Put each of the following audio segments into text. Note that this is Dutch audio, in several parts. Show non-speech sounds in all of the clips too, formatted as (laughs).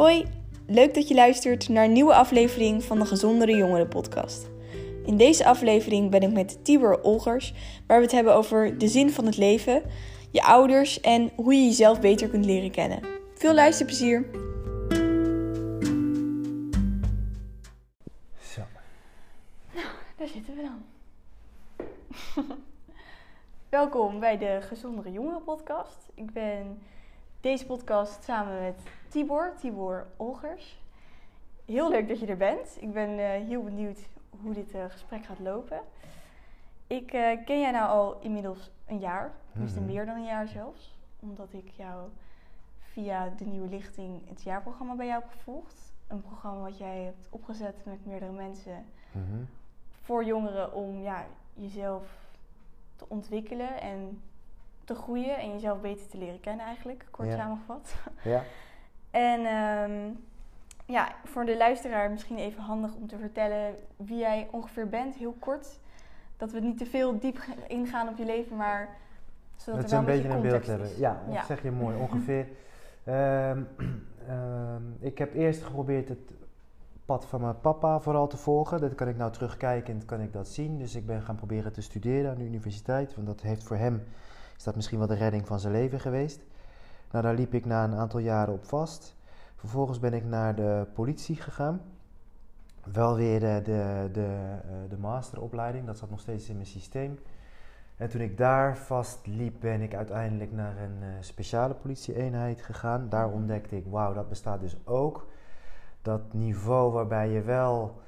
Hoi, leuk dat je luistert naar een nieuwe aflevering van de Gezondere Jongeren podcast. In deze aflevering ben ik met Tibor Olgers, waar we het hebben over de zin van het leven, je ouders en hoe je jezelf beter kunt leren kennen. Veel luisterplezier! Zo. Nou, daar zitten we dan. (laughs) Welkom bij de Gezondere Jongeren podcast. Ik ben deze podcast samen met Tibor, Tibor Olgers. Heel leuk dat je er bent. Ik ben uh, heel benieuwd hoe dit uh, gesprek gaat lopen. Ik uh, ken jij nou al inmiddels een jaar, tenminste mm -hmm. meer dan een jaar zelfs. Omdat ik jou via de Nieuwe Lichting het jaarprogramma bij jou heb gevolgd. Een programma wat jij hebt opgezet met meerdere mensen Mm -hmm. voor jongeren om ja, jezelf te ontwikkelen en te groeien en jezelf beter te leren kennen eigenlijk, kort Ja. samengevat. Ja. (laughs) En ehm, ja, voor de luisteraar misschien even handig om te vertellen wie jij ongeveer bent, heel kort. Dat we niet te veel diep ingaan op je leven, maar zodat Dat wel een beetje een beeld hebben. Ja, dat Ja. zeg je mooi. (laughs) Ongeveer. Ehm, (clears throat) ehm, ik heb eerst geprobeerd het pad van mijn papa vooral te volgen. Dat kan ik nou terugkijken en dat kan ik dat zien. Dus ik ben gaan proberen te studeren aan de universiteit. Want dat heeft voor hem, is dat misschien wel de redding van zijn leven geweest. Nou, daar liep ik na een aantal jaren op vast. Vervolgens ben ik naar de politie gegaan. Wel weer de, de, de, eh, de masteropleiding, dat zat nog steeds in mijn systeem. En toen ik daar vastliep, ben ik uiteindelijk naar een eh, speciale politieeenheid gegaan. Daar ontdekte ik, wauw, dat bestaat dus ook. Dat niveau waarbij je wel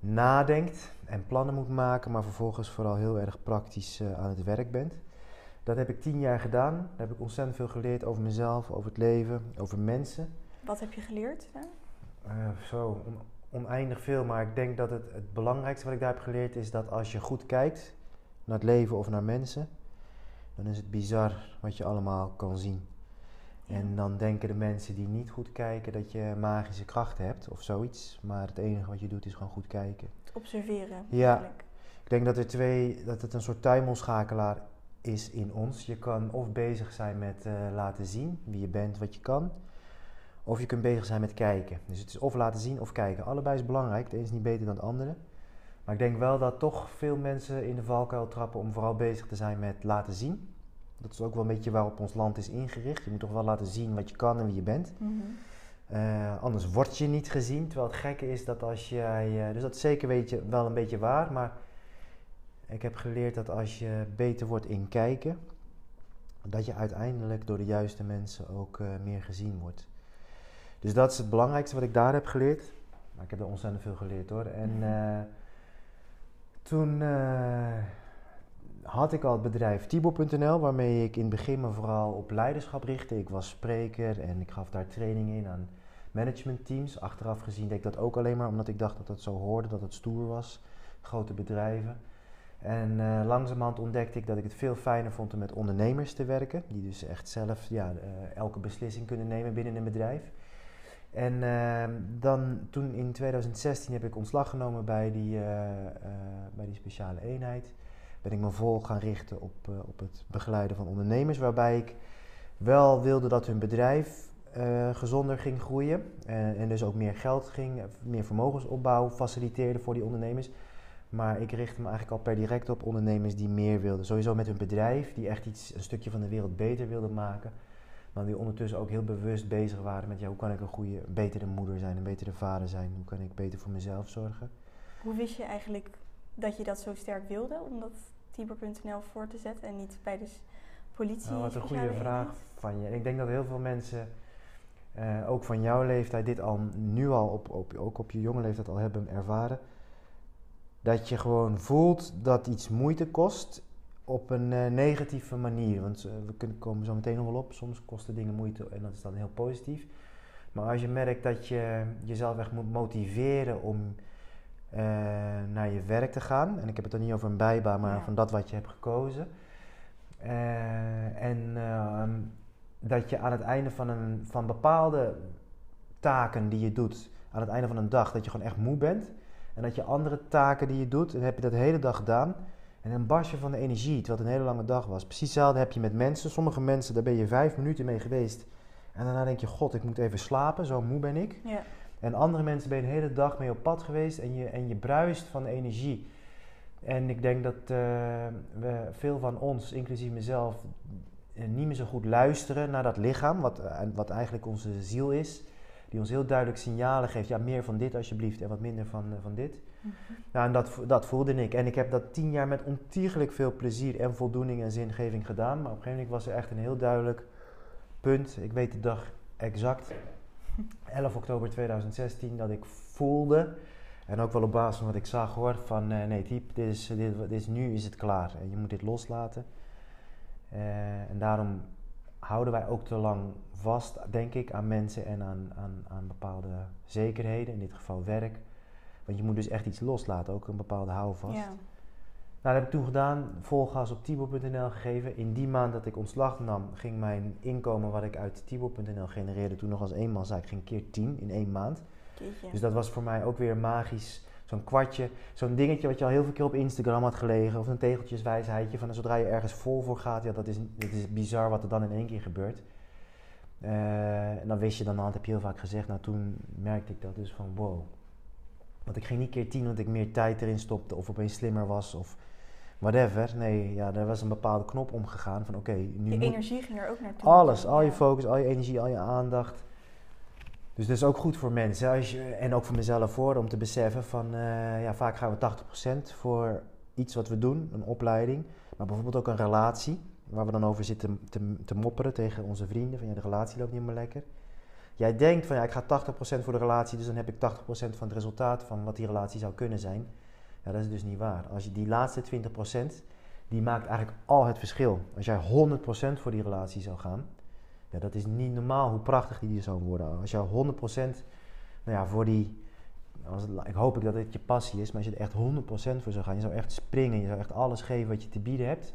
nadenkt en plannen moet maken, maar vervolgens vooral heel erg praktisch eh, aan het werk bent. Dat heb ik tien jaar gedaan. Daar heb ik ontzettend veel geleerd over mezelf, over het leven, over mensen. Wat heb je geleerd? hè? Eh, zo on- oneindig veel, maar ik denk dat het, het belangrijkste wat ik daar heb geleerd is dat als je goed kijkt naar het leven of naar mensen, dan is het bizar wat je allemaal kan zien. Ja. En dan denken de mensen die niet goed kijken dat je magische krachten hebt of zoiets, maar het enige wat je doet is gewoon goed kijken. Observeren. Ja. eigenlijk. Ik denk dat er twee, dat het een soort tuimelschakelaar is in ons. Je kan of bezig zijn met eh, laten zien wie je bent, wat je kan. Of je kunt bezig zijn met kijken. Dus het is of laten zien of kijken. Allebei is belangrijk. De een is niet beter dan het andere. Maar ik denk wel dat toch veel mensen in de valkuil trappen om vooral bezig te zijn met laten zien. Dat is ook wel een beetje waarop ons land is ingericht. Je moet toch wel laten zien wat je kan en wie je bent. Mhm. Eh, anders word je niet gezien. Terwijl het gekke is dat als jij. eh, dus dat is zeker weet je, wel een beetje waar. Maar ik heb geleerd dat als je beter wordt in kijken. dat je uiteindelijk door de juiste mensen ook eh, meer gezien wordt. Dus dat is het belangrijkste wat ik daar heb geleerd. Maar ik heb er ontzettend veel geleerd hoor. En eh, toen eh, had ik al het bedrijf Tibo.nl, waarmee ik in het begin me vooral op leiderschap richtte. Ik was spreker en ik gaf daar trainingen in aan managementteams. Achteraf gezien deed ik dat ook alleen maar omdat ik dacht dat het zo hoorde, dat het stoer was. Grote bedrijven. En eh langzamerhand ontdekte ik dat ik het veel fijner vond om met ondernemers te werken. Die dus echt zelf ja, eh, elke beslissing kunnen nemen binnen een bedrijf. En eh, dan, toen in 2016 heb ik ontslag genomen bij die, eh, bij die speciale eenheid. Ben ik me vol gaan richten op, op het begeleiden van ondernemers. Waarbij ik wel wilde dat hun bedrijf gezonder ging groeien. En, dus ook meer geld ging, meer vermogensopbouw faciliteerde voor die ondernemers. Maar ik richtte me eigenlijk al per direct op ondernemers die meer wilden. Sowieso met hun bedrijf, die echt iets, een stukje van de wereld beter wilden maken. Maar die ondertussen ook heel bewust bezig waren met ja, hoe kan ik een goede, betere moeder zijn, een betere vader zijn. Hoe kan ik beter voor mezelf zorgen. Hoe wist je eigenlijk dat je dat zo sterk wilde om dat Tiber.nl voor te zetten en niet bij de politie? Nou, wat een goede vraag eenheid? van je. En ik denk dat heel veel mensen, eh, ook van jouw leeftijd, dit al nu al, op, op, ook op je jonge leeftijd al hebben ervaren. Dat je gewoon voelt dat iets moeite kost op een eh, negatieve manier. Want eh, we kunnen, komen zo meteen nog wel op. Soms kosten dingen moeite en dat is dan heel positief. Maar als je merkt dat je jezelf echt moet motiveren om eh, naar je werk te gaan. En ik heb het dan niet over een bijbaan, maar Ja. van dat wat je hebt gekozen. En ehm, dat je aan het einde van, een, van bepaalde taken die je doet, aan het einde van een dag, dat je gewoon echt moe bent. En dat je andere taken die je doet, en dan heb je dat de hele dag gedaan. En dan barst je van de energie, terwijl het een hele lange dag was. Precies hetzelfde heb je met mensen. Sommige mensen, daar ben je vijf minuten mee geweest. En daarna denk je, god, ik moet even slapen, zo moe ben ik. Ja. En andere mensen ben je de hele dag mee op pad geweest en je, en je bruist van energie. En ik denk dat eh, we veel van ons, inclusief mezelf, eh, niet meer zo goed luisteren naar dat lichaam, wat, eh, wat eigenlijk onze ziel is. Die ons heel duidelijk signalen geeft, ja, meer van dit alsjeblieft en wat minder van, eh, van dit. Nou, en dat, dat voelde ik. En ik heb dat tien jaar met ontiegelijk veel plezier en voldoening en zingeving gedaan. Maar op een gegeven moment was er echt een heel duidelijk punt. Ik weet de dag exact. (laughs) 11 oktober 2016, dat ik voelde, en ook wel op basis van wat ik zag hoor, van eh, nee Typ, dit is, dit, dit is, nu is het klaar. En je moet dit loslaten. Eh, en daarom houden wij ook te lang vast, denk ik, aan mensen en aan, aan, aan bepaalde zekerheden, in dit geval werk. Want je moet dus echt iets loslaten, ook een bepaalde houvast. Ja. Nou, dat heb ik toen gedaan, vol gas op Tibor.nl gegeven. In die maand dat ik ontslag nam, ging mijn inkomen wat ik uit Tibor.nl genereerde toen nog als eenmanszaak, ging keer 10 in één maand. Dus dat was voor mij ook weer magisch. Zo'n kwartje, zo'n dingetje wat je al heel veel keer op Instagram had gelegen. Of een tegeltjeswijsheidje van zodra je ergens vol voor gaat. Ja, dat is, dat is bizar wat er dan in één keer gebeurt. Eh, en dan wist je dan, dat heb je heel vaak gezegd. Nou, toen merkte ik dat dus van wow. Want ik ging niet keer tien omdat ik meer tijd erin stopte. Of opeens slimmer was of whatever. Nee, ja, er was een bepaalde knop omgegaan van oké, nu moet energie ging er ook naartoe. alles, al je focus, al je energie, al je aandacht. Dus dat is ook goed voor mensen als en ook voor mezelf voor om te beseffen van eh, ja, vaak gaan we 80% voor iets wat we doen, een opleiding, maar bijvoorbeeld ook een relatie waar we dan over zitten te, te mopperen tegen onze vrienden van ja, de relatie loopt niet meer lekker. Jij denkt van ja, ik ga 80% voor de relatie, dus dan heb ik 80% van het resultaat van wat die relatie zou kunnen zijn. Ja, dat is dus niet waar. Als je die laatste 20%, die maakt eigenlijk al het verschil. Als jij 100% voor die relatie zou gaan, ja, dat is niet normaal hoe prachtig die zou worden. Als je 100% nou ja, voor die, als ik hoop ik dat het je passie is, maar als je er echt 100% voor zou gaan, je zou echt springen, je zou echt alles geven wat je te bieden hebt.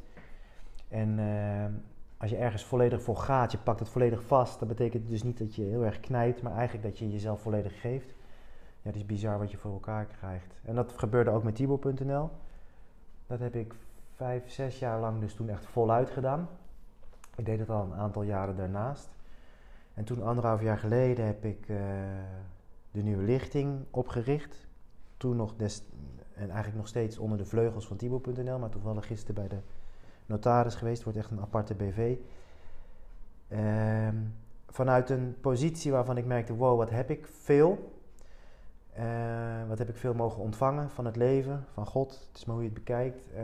En eh, als je ergens volledig voor gaat, je pakt het volledig vast, dat betekent dus niet dat je heel erg knijpt, maar eigenlijk dat je jezelf volledig geeft. Ja, het is bizar wat je voor elkaar krijgt. En dat gebeurde ook met Tibor.nl. Dat heb ik vijf, zes jaar lang dus toen echt voluit gedaan. Ik deed het al een aantal jaren daarnaast. En toen, anderhalf jaar geleden, heb ik eh, de nieuwe lichting opgericht. Toen nog, des, en eigenlijk nog steeds onder de vleugels van Tibo.nl, maar toevallig gisteren bij de notaris geweest. wordt echt een aparte BV. Ehm, vanuit een positie waarvan ik merkte, wow, wat heb ik veel. Eh, wat heb ik veel mogen ontvangen van het leven, van God. Het is maar hoe je het bekijkt. Eh,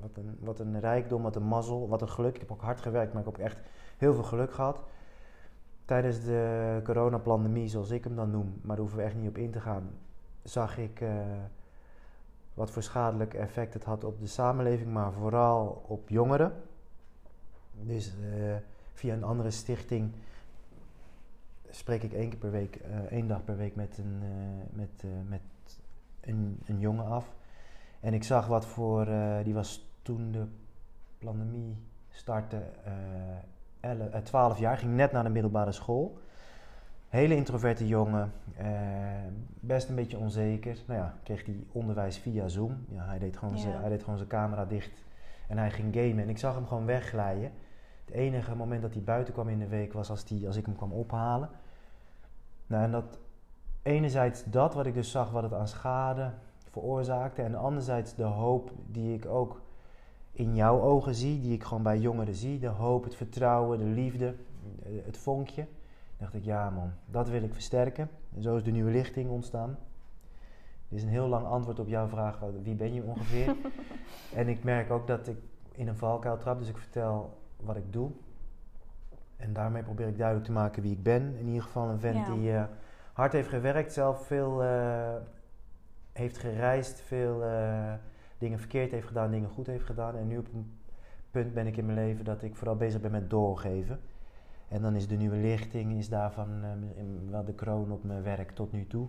wat, een, wat een rijkdom, wat een mazzel, wat een geluk. Ik heb ook hard gewerkt, maar ik heb ook echt heel veel geluk gehad. Tijdens de coronapandemie, zoals ik hem dan noem, maar daar hoeven we echt niet op in te gaan, zag ik eh, wat voor schadelijk effect het had op de samenleving, maar vooral op jongeren. Dus via een andere stichting spreek ik één keer per week, eh, één dag per week met een, eh, met, eh, met een, een jongen af. En ik zag wat voor, die was toen de pandemie startte, eh, elle- eh, 12 jaar, ging net naar de middelbare school. Hele introverte jongen, eh, best een beetje onzeker. Nou ja, kreeg hij onderwijs via Zoom. Ja, hij, deed gewoon Ja. zijn- hij deed gewoon zijn camera dicht en hij ging gamen. En ik zag hem gewoon wegglijden. Het enige moment dat hij buiten kwam in de week was als, die, als ik hem kwam ophalen. Nou, en dat enerzijds dat wat ik dus zag, wat het aan schade veroorzaakte. En anderzijds de hoop die ik ook in jouw ogen zie, die ik gewoon bij jongeren zie. De hoop, het vertrouwen, de liefde, het vonkje. dacht ik, ja man, dat wil ik versterken. En zo is de nieuwe lichting ontstaan. Dit is een heel lang antwoord op jouw vraag, wie ben je ongeveer? (laughs) en ik merk ook dat ik in een valkuil trap, dus ik vertel wat ik doe. En daarmee probeer ik duidelijk te maken wie ik ben. In ieder geval een vent Ja. die eh, hard heeft gewerkt, zelf veel eh, heeft gereisd, veel eh, dingen verkeerd heeft gedaan, dingen goed heeft gedaan. En nu op een punt ben ik in mijn leven dat ik vooral bezig ben met doorgeven. En dan is de nieuwe lichting is daarvan wel de kroon op mijn werk tot nu toe.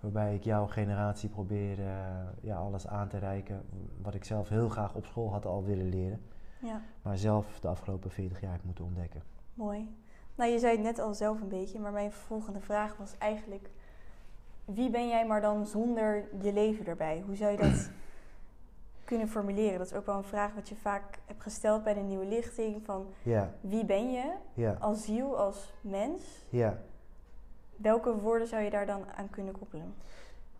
Waarbij ik jouw generatie probeer ja, alles aan te reiken wat ik zelf heel graag op school had al willen leren. Ja, Maar zelf de afgelopen 40 jaar heb moeten ontdekken. Mooi. Nou, je zei het net al zelf een beetje, maar mijn volgende vraag was eigenlijk: wie ben jij maar dan zonder je leven erbij? Hoe zou je dat (clears throat) kunnen formuleren? Dat is ook wel een vraag wat je vaak hebt gesteld bij de nieuwe lichting. Van Ja, wie ben je ja, als ziel, als mens? ja. Welke woorden zou je daar dan aan kunnen koppelen?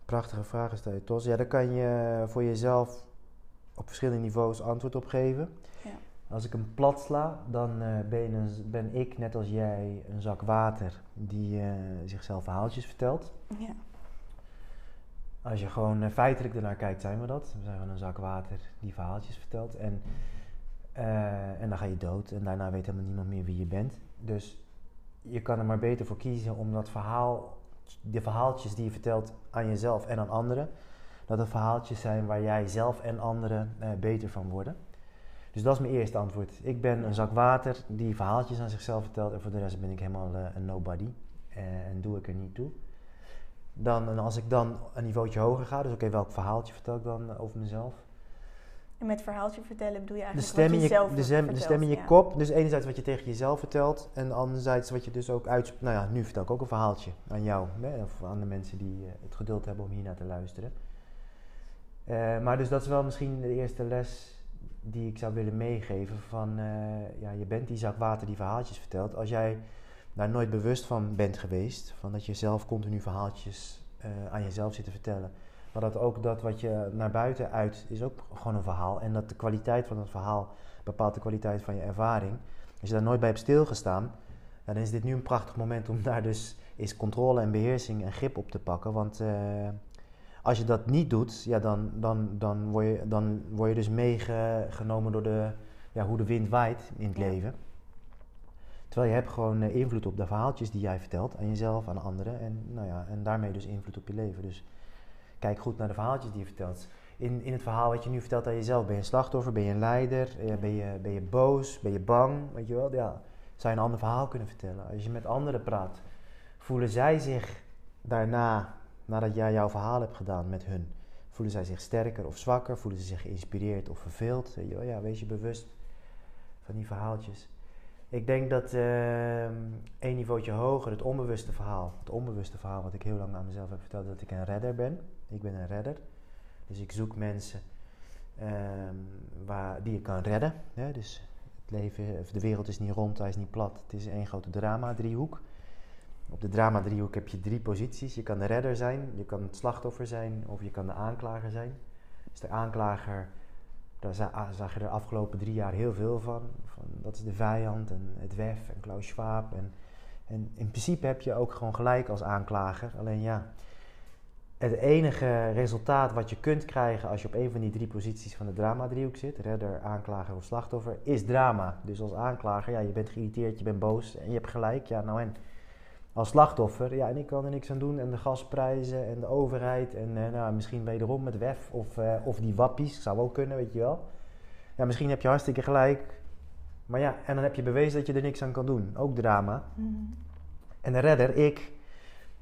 Prachtige vragen stel je, Tos. Ja, daar kan je voor jezelf op verschillende niveaus antwoord op geven. Ja. Als ik hem plat sla, dan eh, ben, je een- ben ik, net als jij, een zak water die eh, zichzelf verhaaltjes vertelt. Ja. Als je gewoon eh, feitelijk ernaar kijkt, zijn we dat. We zijn gewoon een zak water die verhaaltjes vertelt. En, en dan ga je dood en daarna weet helemaal niemand meer wie je bent. Dus je kan er maar beter voor kiezen om dat verhaal, de verhaaltjes die je vertelt aan jezelf en aan anderen, dat het verhaaltjes zijn waar jij zelf en anderen beter van worden. Dus dat is mijn eerste antwoord. Ik ben een zak water die verhaaltjes aan zichzelf vertelt en voor de rest ben ik helemaal eh, een nobody Eh, en doe ik er niet toe. Dan, en als ik dan een niveautje hoger ga, dus oké, welk verhaaltje vertel ik dan eh, over mezelf? En met verhaaltje vertellen bedoel je De eigenlijk stem, in wat je, je zelf de, stem, de stem in je ja. kop. Dus enerzijds wat je tegen jezelf vertelt. En anderzijds wat je dus ook uitspreekt. Nou ja, nu vertel ik ook een verhaaltje aan jou. Hè, of aan de mensen die het geduld hebben om hiernaar te luisteren. Maar dus dat is wel misschien de eerste les die ik zou willen meegeven. Van eh, ja, je bent die zak water die verhaaltjes vertelt. Als jij daar nooit bewust van bent geweest. Van dat je zelf continu verhaaltjes eh, aan jezelf zit te vertellen. Maar dat ook dat wat je naar buiten uit is ook gewoon een verhaal. En dat de kwaliteit van het verhaal bepaalt de kwaliteit van je ervaring. Als je daar nooit bij hebt stilgestaan, dan is dit nu een prachtig moment om daar dus eens controle en beheersing en grip op te pakken. Want eh, als je dat niet doet, ja, dan, dan, dan, word je, dan word je dus meegenomen door de, ja, hoe de wind waait in het Ja. leven. Terwijl je hebt gewoon eh, invloed op de verhaaltjes die jij vertelt aan jezelf, aan anderen. En, nou ja, en daarmee dus invloed op je leven. Dus kijk goed naar de verhaaltjes die je vertelt. In, in het verhaal wat je nu vertelt aan jezelf, ben je een slachtoffer, ben je een leider, eh, ben, je, ben je boos, ben je bang, weet je wel. Ja, zou je een ander verhaal kunnen vertellen. Als je met anderen praat, voelen zij zich daarna, nadat jij jouw verhaal hebt gedaan met hun, voelen zij zich sterker of zwakker, voelen ze zich geïnspireerd of verveeld. Je. Ja, wees je bewust van die verhaaltjes. Ik denk dat ehm één niveautje hoger, het onbewuste verhaal, het onbewuste verhaal wat ik heel lang aan mezelf heb verteld, dat ik een redder ben. Ik ben een redder. Dus ik zoek mensen ehm, waar, die ik kan redden. Dus het leven, de wereld is niet rond, hij is niet plat. Het is één grote drama-driehoek. Op de drama-driehoek heb je drie posities. Je kan de redder zijn, je kan het slachtoffer zijn of je kan de aanklager zijn. Dus de aanklager, daar ah, zag je de afgelopen drie jaar heel veel van. van dat is de vijand en het WEF en Klaus Schwab. En, en in principe heb je ook gewoon gelijk als aanklager. Alleen ja, het enige resultaat wat je kunt krijgen als je op een van die drie posities van de drama-driehoek zit, redder, aanklager of slachtoffer, is drama. Dus als aanklager, ja, je bent geïrriteerd, je bent boos en je hebt gelijk, ja, nou en. Als slachtoffer, ja, en ik kan er niks aan doen. En de gasprijzen en de overheid en eh, nou, misschien wederom met WEF of, eh, of die wappies, zou ook kunnen, weet je wel. Ja, misschien heb je hartstikke gelijk. Maar ja, en dan heb je bewezen dat je er niks aan kan doen. Ook drama. Mhm. En de redder, ik,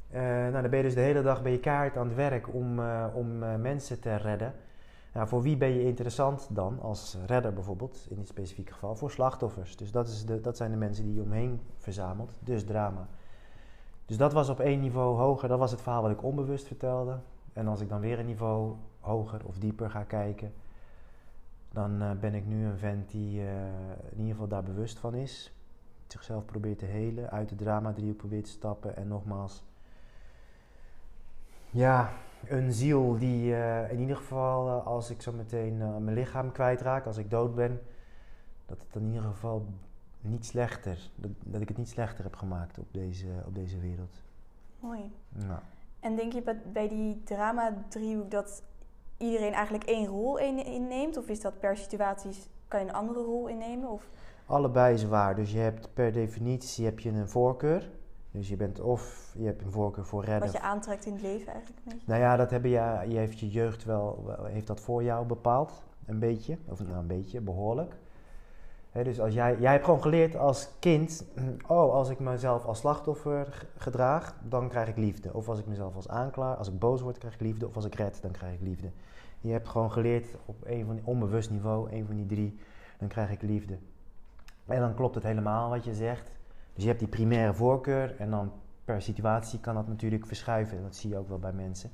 eh, nou, dan ben je dus de hele dag bij je kaart aan het werk om, om mensen te redden. Nou, voor wie ben je interessant dan, als redder bijvoorbeeld, in dit specifieke geval? Voor slachtoffers. Dus dat, is de, dat zijn de mensen die je omheen verzamelt, dus drama. Dus dat was op één niveau hoger, dat was het verhaal wat ik onbewust vertelde. En als ik dan weer een niveau hoger of dieper ga kijken, dan eh, ben ik nu een vent die eh, in ieder geval daar bewust van is zichzelf probeert te helen, uit de drama driehoek probeert te stappen en nogmaals, ja, een ziel die eh, in ieder geval als ik zo meteen mijn lichaam kwijtraak, als ik dood ben, dat het in ieder geval niet slechter, dat, dat ik het niet slechter heb gemaakt op deze, op deze wereld. Mooi. Nou, En denk je bij- die drama-driehoek dat iedereen eigenlijk één rol in- inneemt? Of is dat per situaties, kan je een andere rol innemen? Of, allebei is waar, dus je hebt per definitie heb je een voorkeur. Dus je bent of je hebt een voorkeur voor redden wat je aantrekt in het leven eigenlijk een beetje? Nou ja, dat hebben je, je heeft je jeugd wel- heeft dat voor jou bepaald. Een beetje, of nou een beetje, behoorlijk. Dus als jij, jij hebt gewoon geleerd als kind, (clears throat) oh, als ik mezelf als slachtoffer gedraag, dan krijg ik liefde. Of als ik mezelf als aanklaar, als ik boos word, krijg ik liefde. Of als ik red, dan krijg ik liefde. Je hebt gewoon geleerd op een van die onbewust niveau, een van die drie, dan krijg ik liefde. En dan klopt het helemaal wat je zegt. Dus je hebt die primaire voorkeur en dan per situatie kan dat natuurlijk verschuiven. Dat zie je ook wel bij mensen.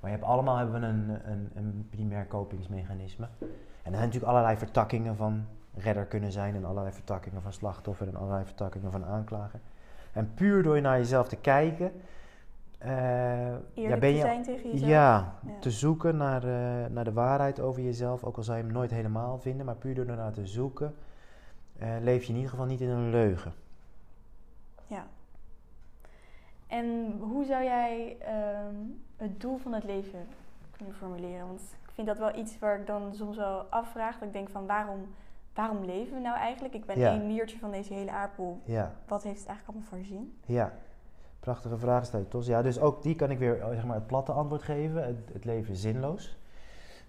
Maar je hebt allemaal hebben we een, een, een primair kopingsmechanisme. En er zijn natuurlijk allerlei vertakkingen van redder kunnen zijn en allerlei vertakkingen van slachtoffer en allerlei vertakkingen van aanklager. En puur door naar jezelf te kijken, uh, ja, ben je, te zijn tegen jezelf. Ja, te zoeken naar, uh, naar de waarheid over jezelf, ook al zou je hem nooit helemaal vinden, maar puur door ernaar te zoeken, uh, leef je in ieder geval niet in een leugen. Ja. En hoe zou jij um, het doel van het leven kunnen formuleren? Want ik vind dat wel iets waar ik dan soms wel afvraag. Dat ik denk van waarom, waarom leven we nou eigenlijk? Ik ben ja. één niertje van deze hele aardbol. Ja. Wat heeft het eigenlijk allemaal voor zin? Ja, prachtige vraag stel je, Tos. Ja, dus ook die kan ik weer zeg maar, het platte antwoord geven. Het, het leven is zinloos.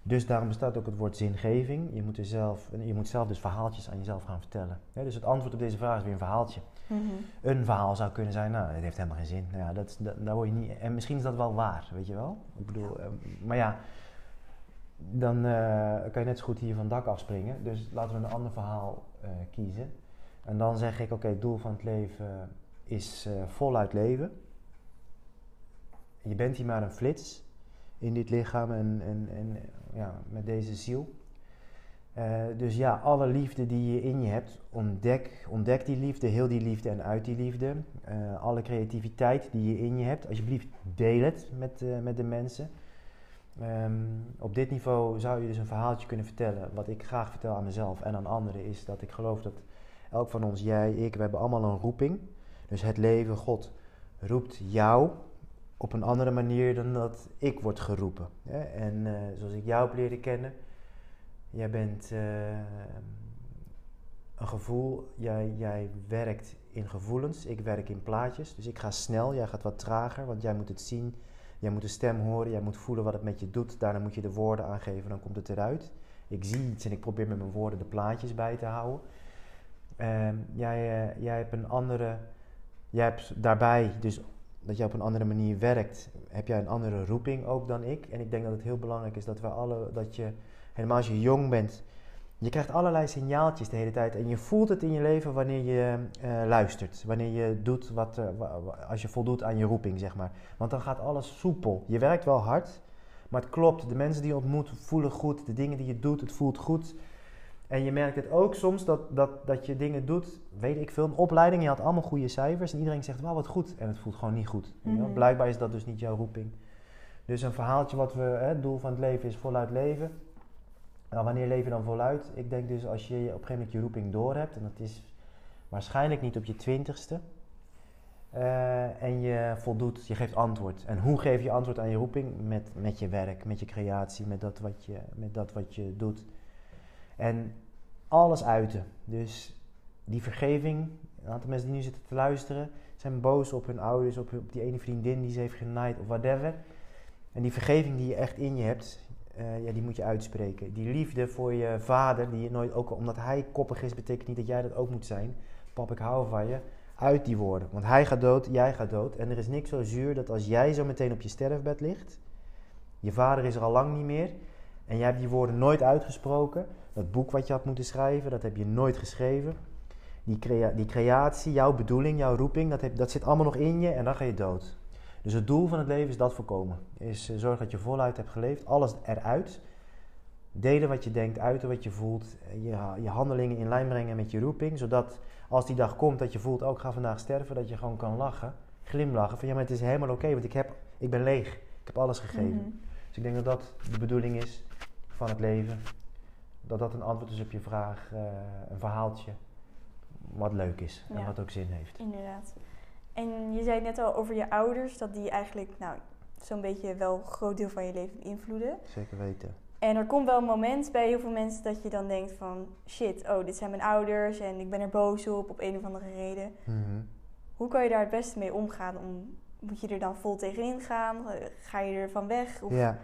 Dus daarom bestaat ook het woord zingeving. Je moet, er zelf, je moet zelf dus verhaaltjes aan jezelf gaan vertellen. dus het antwoord op deze vraag is weer een verhaaltje. Mhm. Een verhaal zou kunnen zijn, nou, het heeft helemaal geen zin. Nou ja, dat, dat, daar word je niet, en misschien is dat wel waar, weet je wel? Ik bedoel, ehm, maar ja, dan uh, kan je net zo goed hier van het dak afspringen. Dus laten we een ander verhaal uh, kiezen. En dan zeg ik, oké, het doel van het leven is uh, voluit leven. Je bent hier maar een flits in dit lichaam en, en, en ja, met deze ziel. Dus ja, alle liefde die je in je hebt, ontdek, ontdek die liefde, heel die liefde en uit die liefde. Alle creativiteit die je in je hebt, alsjeblieft deel het met, met de mensen. Um, op dit niveau zou je dus een verhaaltje kunnen vertellen. Wat ik graag vertel aan mezelf en aan anderen is dat ik geloof dat elk van ons, jij, ik, we hebben allemaal een roeping. Dus het leven, God, roept jou op een andere manier dan dat ik word geroepen. Hè? En zoals ik jou heb leren kennen Jij bent uh, een gevoel, jij, jij werkt in gevoelens, ik werk in plaatjes. Dus ik ga snel, jij gaat wat trager, want jij moet het zien. Jij moet de stem horen, jij moet voelen wat het met je doet. Daarna moet je de woorden aangeven, dan komt het eruit. Ik zie iets en ik probeer met mijn woorden de plaatjes bij te houden. Uh, jij, uh, jij hebt een andere, jij hebt daarbij, dus dat jij op een andere manier werkt, heb jij een andere roeping ook dan ik. En ik denk dat het heel belangrijk is dat we alle, dat je Helemaal als je jong bent. Je krijgt allerlei signaaltjes de hele tijd. En je voelt het in je leven wanneer je uh, luistert. Wanneer je doet wat, uh, als je voldoet aan je roeping, zeg maar. Want dan gaat alles soepel. Je werkt wel hard, maar het klopt. De mensen die je ontmoet voelen goed. De dingen die je doet, het voelt goed. En je merkt het ook soms dat, dat, dat je dingen doet, weet ik veel, een opleiding, je had allemaal goede cijfers en iedereen zegt, wel wat goed. En het voelt gewoon niet goed. Mm Blijkbaar is dat dus niet jouw roeping. Dus een verhaaltje wat we, hè, het doel van het leven is voluit leven. Nou, wanneer leef je dan voluit? Ik denk dus als je op een gegeven moment je roeping door hebt, en dat is waarschijnlijk niet op je twintigste, uh, en je voldoet, je geeft antwoord. En hoe geef je antwoord aan je roeping? Met, met je werk, met je creatie, met dat, wat je, met dat wat je doet. En alles uiten. Dus die vergeving, een aantal mensen die nu zitten te luisteren, zijn boos op hun ouders, op, op die ene vriendin die ze heeft genaaid of whatever. En die vergeving die je echt in je hebt, uh, ja, die moet je uitspreken. Die liefde voor je vader, die je nooit, ook omdat hij koppig is, betekent niet dat jij dat ook moet zijn. Pap, ik hou van je. Uit die woorden. Want hij gaat dood, jij gaat dood. En er is niks zo zuur dat als jij zo meteen op je sterfbed ligt, je vader is er al lang niet meer, en jij hebt die woorden nooit uitgesproken. Dat boek wat je had moeten schrijven, dat heb je nooit geschreven. Die, crea die creatie, jouw bedoeling, jouw roeping, dat, heb, dat zit allemaal nog in je en dan ga je dood. Dus het doel van het leven is dat voorkomen. Is uh, zorgen dat je voluit hebt geleefd, alles eruit. Delen wat je denkt, uiten wat je voelt. Je, je handelingen in lijn brengen met je roeping. Zodat als die dag komt dat je voelt, ook oh, ga vandaag sterven, dat je gewoon kan lachen. Glimlachen. Van ja, maar het is helemaal oké, want ik, heb, ik ben leeg. Ik heb alles gegeven. Mhm. Dus ik denk dat dat de bedoeling is van het leven. Dat dat een antwoord is op je vraag, uh, een verhaaltje. Wat leuk is en wat ook zin heeft. Inderdaad. En je zei net al over je ouders, dat die eigenlijk nou, zo'n beetje wel een groot deel van je leven invloeden. Zeker weten. En er komt wel een moment bij heel veel mensen dat je dan denkt van... shit, oh, dit zijn mijn ouders en ik ben er boos op, op een of andere reden. Mhm. Hoe kan je daar het beste mee omgaan? Om, moet je er dan vol tegenin gaan? Ga je er van weg? Of... Ja,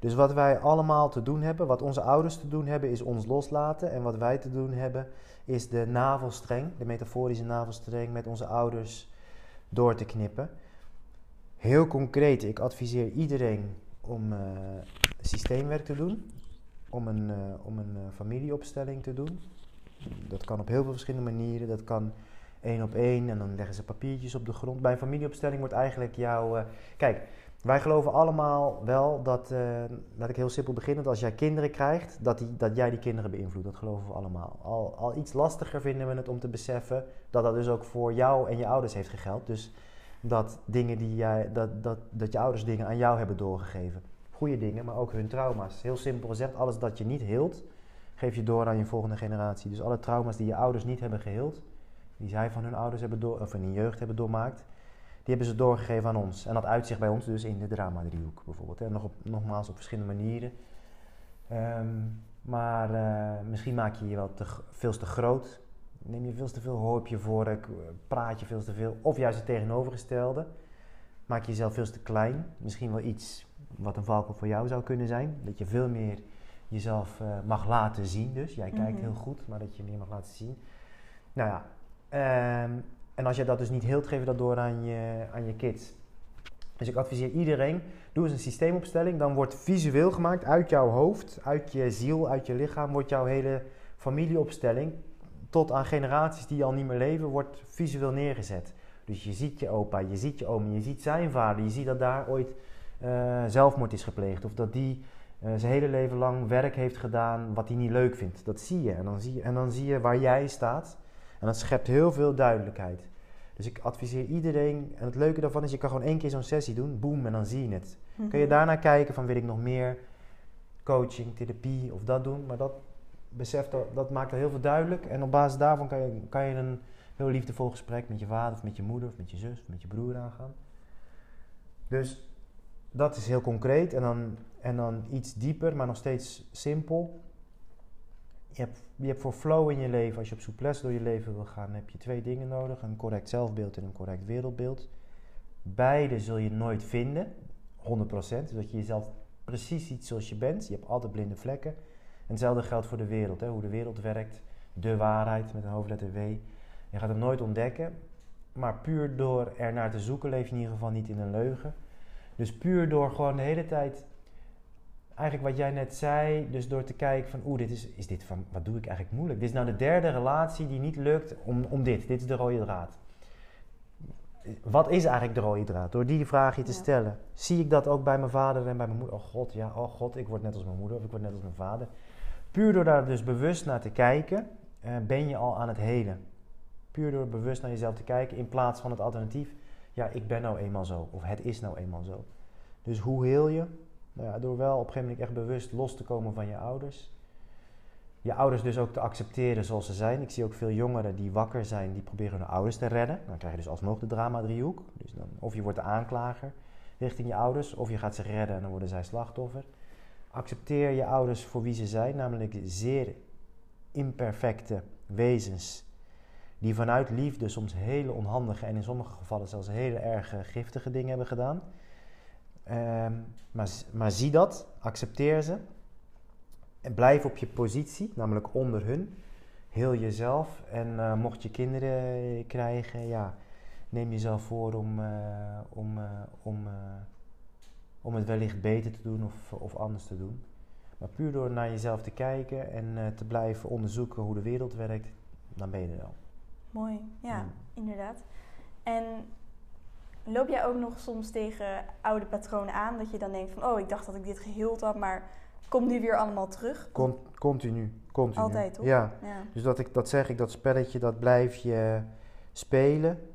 dus wat wij allemaal te doen hebben, wat onze ouders te doen hebben, is ons loslaten. En wat wij te doen hebben, is de navelstreng, de metaforische navelstreng met onze ouders door te knippen. Heel concreet, ik adviseer iedereen om uh, systeemwerk te doen, om een, uh, om een uh, familieopstelling te doen. Dat kan op heel veel verschillende manieren. Dat kan één op één en dan leggen ze papiertjes op de grond. Bij een familieopstelling wordt eigenlijk jouw. kijk, Wij geloven allemaal wel dat, uh, laat ik heel simpel beginnen, dat als jij kinderen krijgt, dat, die, dat jij die kinderen beïnvloedt. Dat geloven we allemaal. Al, al iets lastiger vinden we het om te beseffen dat dat dus ook voor jou en je ouders heeft gegeld. Dus dat, dingen die jij, dat, dat, dat je ouders dingen aan jou hebben doorgegeven. Goede dingen, maar ook hun trauma's. Heel simpel gezegd, alles dat je niet heelt, geef je door aan je volgende generatie. Dus alle trauma's die je ouders niet hebben geheeld, die zij van hun ouders hebben door, of in hun jeugd hebben doormaakt, die hebben ze doorgegeven aan ons. En dat uitzicht bij ons dus in de drama-driehoek bijvoorbeeld. En nog op, nogmaals op verschillende manieren. Ehm, maar uh, misschien maak je je wel te, veel te groot. Neem je veel te veel hoop je voor, uh, praat je veel te veel. Of juist het tegenovergestelde. Maak je jezelf veel te klein. Misschien wel iets wat een valkuil voor jou zou kunnen zijn. Dat je veel meer jezelf uh, mag laten zien. Dus jij kijkt Mhm. heel goed, maar dat je meer mag laten zien. Nou ja, ehm, en als je dat dus niet heelt, geef je dat door aan je, aan je kids. Dus ik adviseer iedereen, doe eens een systeemopstelling. Dan wordt visueel gemaakt uit jouw hoofd, uit je ziel, uit je lichaam, wordt jouw hele familieopstelling tot aan generaties die al niet meer leven, wordt visueel neergezet. Dus je ziet je opa, je ziet je oom, je ziet zijn vader, je ziet dat daar ooit eh, zelfmoord is gepleegd. Of dat die eh, zijn hele leven lang werk heeft gedaan wat hij niet leuk vindt. Dat zie je. En dan zie je, en dan zie je waar jij staat. En dat schept heel veel duidelijkheid. Dus ik adviseer iedereen, en het leuke daarvan is, je kan gewoon één keer zo'n sessie doen, boem, en dan zie je het. Kun je Mhm. daarna kijken van, wil ik nog meer coaching, therapie of dat doen? Maar dat besef, dat, dat maakt al heel veel duidelijk. En op basis daarvan kan je, kan je een heel liefdevol gesprek met je vader of met je moeder of met je zus of met je broer aangaan. Dus dat is heel concreet. En dan, en dan iets dieper, maar nog steeds simpel. Je hebt, voor flow in je leven, als je op souplesse door je leven wil gaan, heb je twee dingen nodig. Een correct zelfbeeld en een correct wereldbeeld. Beide zul je nooit vinden, 100%. Dus dat je jezelf precies ziet zoals je bent. Je hebt altijd blinde vlekken. En hetzelfde geldt voor de wereld, hè? hoe de wereld werkt. De waarheid met een hoofdletter W. Je gaat het nooit ontdekken. Maar puur door er naar te zoeken, leef je in ieder geval niet in een leugen. Dus puur door gewoon de hele tijd, eigenlijk wat jij net zei, dus door te kijken van, oeh, dit is, is dit van, wat doe ik eigenlijk moeilijk? Dit is nou de derde relatie die niet lukt om, om dit. Dit is de rode draad. Wat is eigenlijk de rode draad? Door die vraag je te Ja. stellen. Zie ik dat ook bij mijn vader en bij mijn moeder? Oh god, ja, oh god, ik word net als mijn moeder of ik word net als mijn vader. Puur door daar dus bewust naar te kijken, eh, ben je al aan het helen. Puur door bewust naar jezelf te kijken in plaats van het alternatief. Ja, ik ben nou eenmaal zo. Of het is nou eenmaal zo. Dus hoe heel je? Nou ja, door wel op een gegeven moment echt bewust los te komen van je ouders. Je ouders dus ook te accepteren zoals ze zijn. Ik zie ook veel jongeren die wakker zijn, die proberen hun ouders te redden. Dan krijg je dus alsnog de drama-driehoek. Dus dan, of je wordt de aanklager richting je ouders, of je gaat ze redden en dan worden zij slachtoffer. Accepteer je ouders voor wie ze zijn, namelijk zeer imperfecte wezens. Die vanuit liefde soms hele onhandige en in sommige gevallen zelfs hele erg giftige dingen hebben gedaan. Ehm, maar, maar zie dat, accepteer ze. En blijf op je positie, namelijk onder hun. Heel jezelf. En eh, mocht je kinderen krijgen, ja, neem jezelf voor om, eh, om, eh, om, om het wellicht beter te doen of, of anders te doen. Maar puur door naar jezelf te kijken en te blijven onderzoeken hoe de wereld werkt, dan ben je er wel. Mooi, ja, Mm. inderdaad. En loop jij ook nog soms tegen oude patronen aan? Dat je dan denkt van, oh, ik dacht dat ik dit geheeld had, maar komt nu weer allemaal terug? Con- continu, continu. Altijd, toch? Ja, Ja. dus dat, ik, dat zeg ik, dat spelletje, dat blijf je spelen.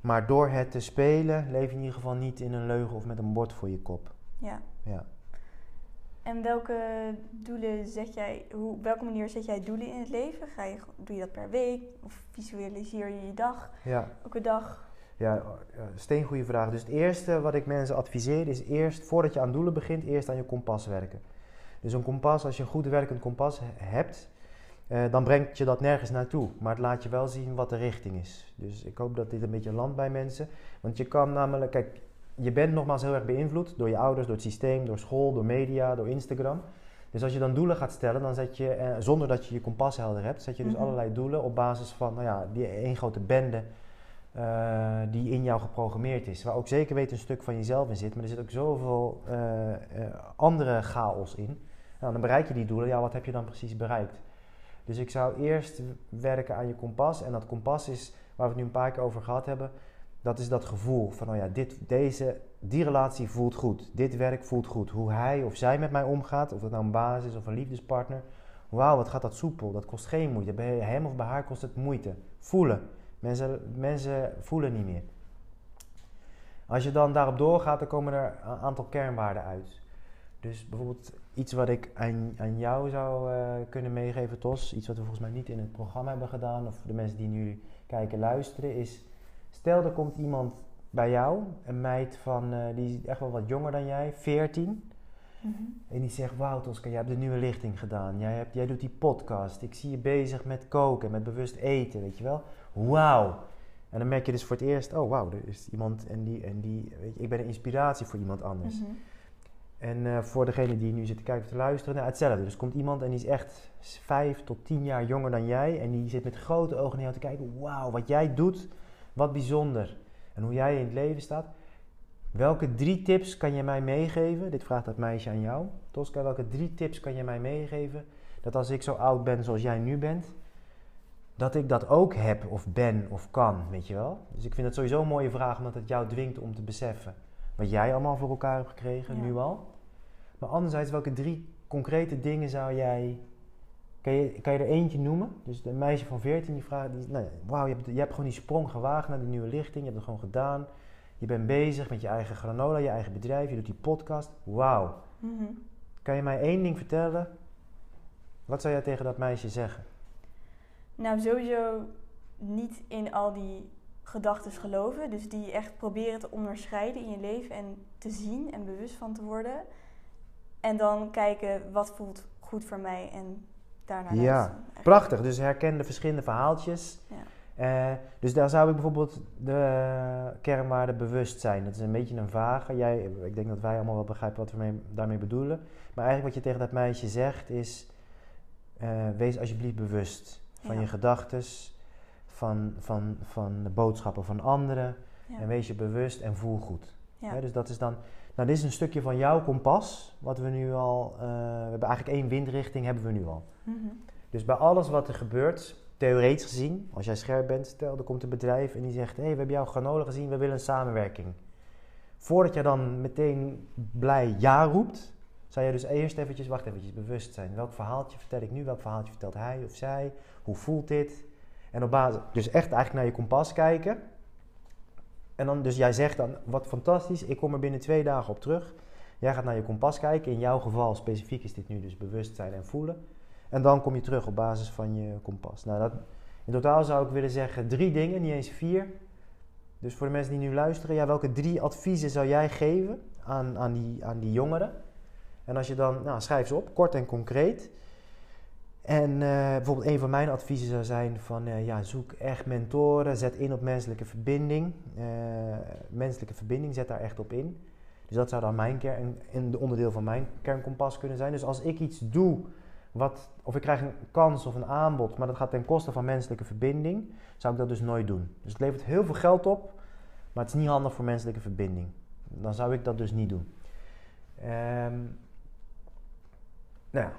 Maar door het te spelen, leef je in ieder geval niet in een leugen of met een bord voor je kop. ja. Ja. En welke doelen zet jij, hoe, op welke manier zet jij doelen in het leven? Ga je, doe je dat per week? Of visualiseer je je dag, Ja, elke dag? Ja, ja steengoede vraag. Dus het eerste wat ik mensen adviseer is eerst, voordat je aan doelen begint, eerst aan je kompas werken. Dus een kompas, als je een goed werkend kompas he- hebt, eh, dan brengt je dat nergens naartoe. Maar het laat je wel zien wat de richting is. Dus ik hoop dat dit een beetje landt bij mensen. Want je kan namelijk, kijk, je bent nogmaals heel erg beïnvloed door je ouders, door het systeem, door school, door media, door Instagram. Dus als je dan doelen gaat stellen, dan zet je, eh, zonder dat je je kompas helder hebt, zet je dus Mhm. allerlei doelen op basis van, nou ja, die één grote bende eh, die in jou geprogrammeerd is. Waar ook zeker weten een stuk van jezelf in zit, maar er zit ook zoveel eh, eh, andere chaos in. Nou, dan bereik je die doelen, ja, wat heb je dan precies bereikt? Dus ik zou eerst werken aan je kompas. En dat kompas is, waar we het nu een paar keer over gehad hebben, Dat is dat gevoel van, oh ja, dit, deze, die relatie voelt goed. Dit werk voelt goed. Hoe hij of zij met mij omgaat, of dat nou een baas is of een liefdespartner. Wauw, wat gaat dat soepel. Dat kost geen moeite. Bij hem of bij haar kost het moeite. Voelen. Mensen, mensen voelen niet meer. Als je dan daarop doorgaat, dan komen er een aantal kernwaarden uit. Dus bijvoorbeeld iets wat ik aan, aan jou zou uh, kunnen meegeven, Tos. Iets wat we volgens mij niet in het programma hebben gedaan, of de mensen die nu kijken, luisteren, is... Stel, er komt iemand bij jou, een meid van, uh, die is echt wel wat jonger dan jij, 14. Mm -hmm. En die zegt, wauw Tosca, jij hebt de nieuwe lichting gedaan. Jij, hebt, jij doet die podcast. Ik zie je bezig met koken, met bewust eten, weet je wel. Wauw. En dan merk je dus voor het eerst, oh wauw, er is iemand en die, en die weet je, ik ben een inspiratie voor iemand anders. Mm -hmm. En uh, voor degene die nu zit te kijken of te luisteren, nou, hetzelfde. Dus komt iemand en die is echt vijf tot tien jaar jonger dan jij. En die zit met grote ogen naar jou te kijken. Wauw, wat jij doet, wat bijzonder. En hoe jij in het leven staat. Welke drie tips kan je mij meegeven? Dit vraagt dat meisje aan jou. Tosca, welke drie tips kan je mij meegeven? Dat als ik zo oud ben zoals jij nu bent, dat ik dat ook heb of ben of kan, weet je wel? Dus ik vind het sowieso een mooie vraag, omdat het jou dwingt om te beseffen wat jij allemaal voor elkaar hebt gekregen, ja. nu al. Maar anderzijds, welke drie concrete dingen zou jij... Kan je, kan je er eentje noemen? Dus een meisje van 14 die vraagt... Die, nou, Wauw, je hebt, je hebt gewoon die sprong gewaagd naar die nieuwe lichting. Je hebt het gewoon gedaan. Je bent bezig met je eigen granola, je eigen bedrijf. Je doet die podcast. Wauw. Mm -hmm. Kan je mij één ding vertellen? Wat zou jij tegen dat meisje zeggen? Nou, sowieso niet in al die gedachten geloven. Dus die echt proberen te onderscheiden in je leven en te zien en bewust van te worden. En dan kijken wat voelt goed voor mij en daarna Ja, luisteren. prachtig. Dus herken de verschillende verhaaltjes. Ja. Uh, dus daar zou ik bijvoorbeeld de kernwaarde bewustzijn. Dat is een beetje een vage. Jij, ik denk dat wij allemaal wel begrijpen wat we mee, daarmee bedoelen. Maar eigenlijk wat je tegen dat meisje zegt is: uh, wees alsjeblieft bewust van ja. je gedachten, van, van, van de boodschappen van anderen. Ja. En wees je bewust en voel goed. Ja. dus dat is dan. Nou, dit is een stukje van jouw kompas, wat we nu al. Uh, we hebben eigenlijk één windrichting, hebben we nu al. Mm -hmm. Dus bij alles wat er gebeurt, theoretisch gezien, als jij scherp bent, stel er komt een bedrijf en die zegt: hé, we hebben jouw granola gezien, we willen een samenwerking. Voordat je dan meteen blij ja roept, zou je dus eerst eventjes, wacht eventjes, bewust zijn. Welk verhaaltje vertel ik nu? Welk verhaaltje vertelt hij of zij? Hoe voelt dit? En op basis, dus echt eigenlijk naar je kompas kijken. En dan, dus jij zegt dan, wat fantastisch, ik kom er binnen twee dagen op terug. Jij gaat naar je kompas kijken. In jouw geval specifiek is dit nu dus bewustzijn en voelen. En dan kom je terug op basis van je kompas. Nou, dat, in totaal zou ik willen zeggen drie dingen, niet eens vier. Dus voor de mensen die nu luisteren, ja, welke drie adviezen zou jij geven aan, aan, die, aan die jongeren? En als je dan, nou, schrijf ze op, kort en concreet. En uh, bijvoorbeeld een van mijn adviezen zou zijn van uh, ja, zoek echt mentoren, zet in op menselijke verbinding. Uh, menselijke verbinding, zet daar echt op in. Dus dat zou dan mijn kern, een onderdeel van mijn kernkompas kunnen zijn. Dus als ik iets doe, wat, of ik krijg een kans of een aanbod, maar dat gaat ten koste van menselijke verbinding, zou ik dat dus nooit doen. Dus het levert heel veel geld op, maar het is niet handig voor menselijke verbinding. Dan zou ik dat dus niet doen. Um, nou ja,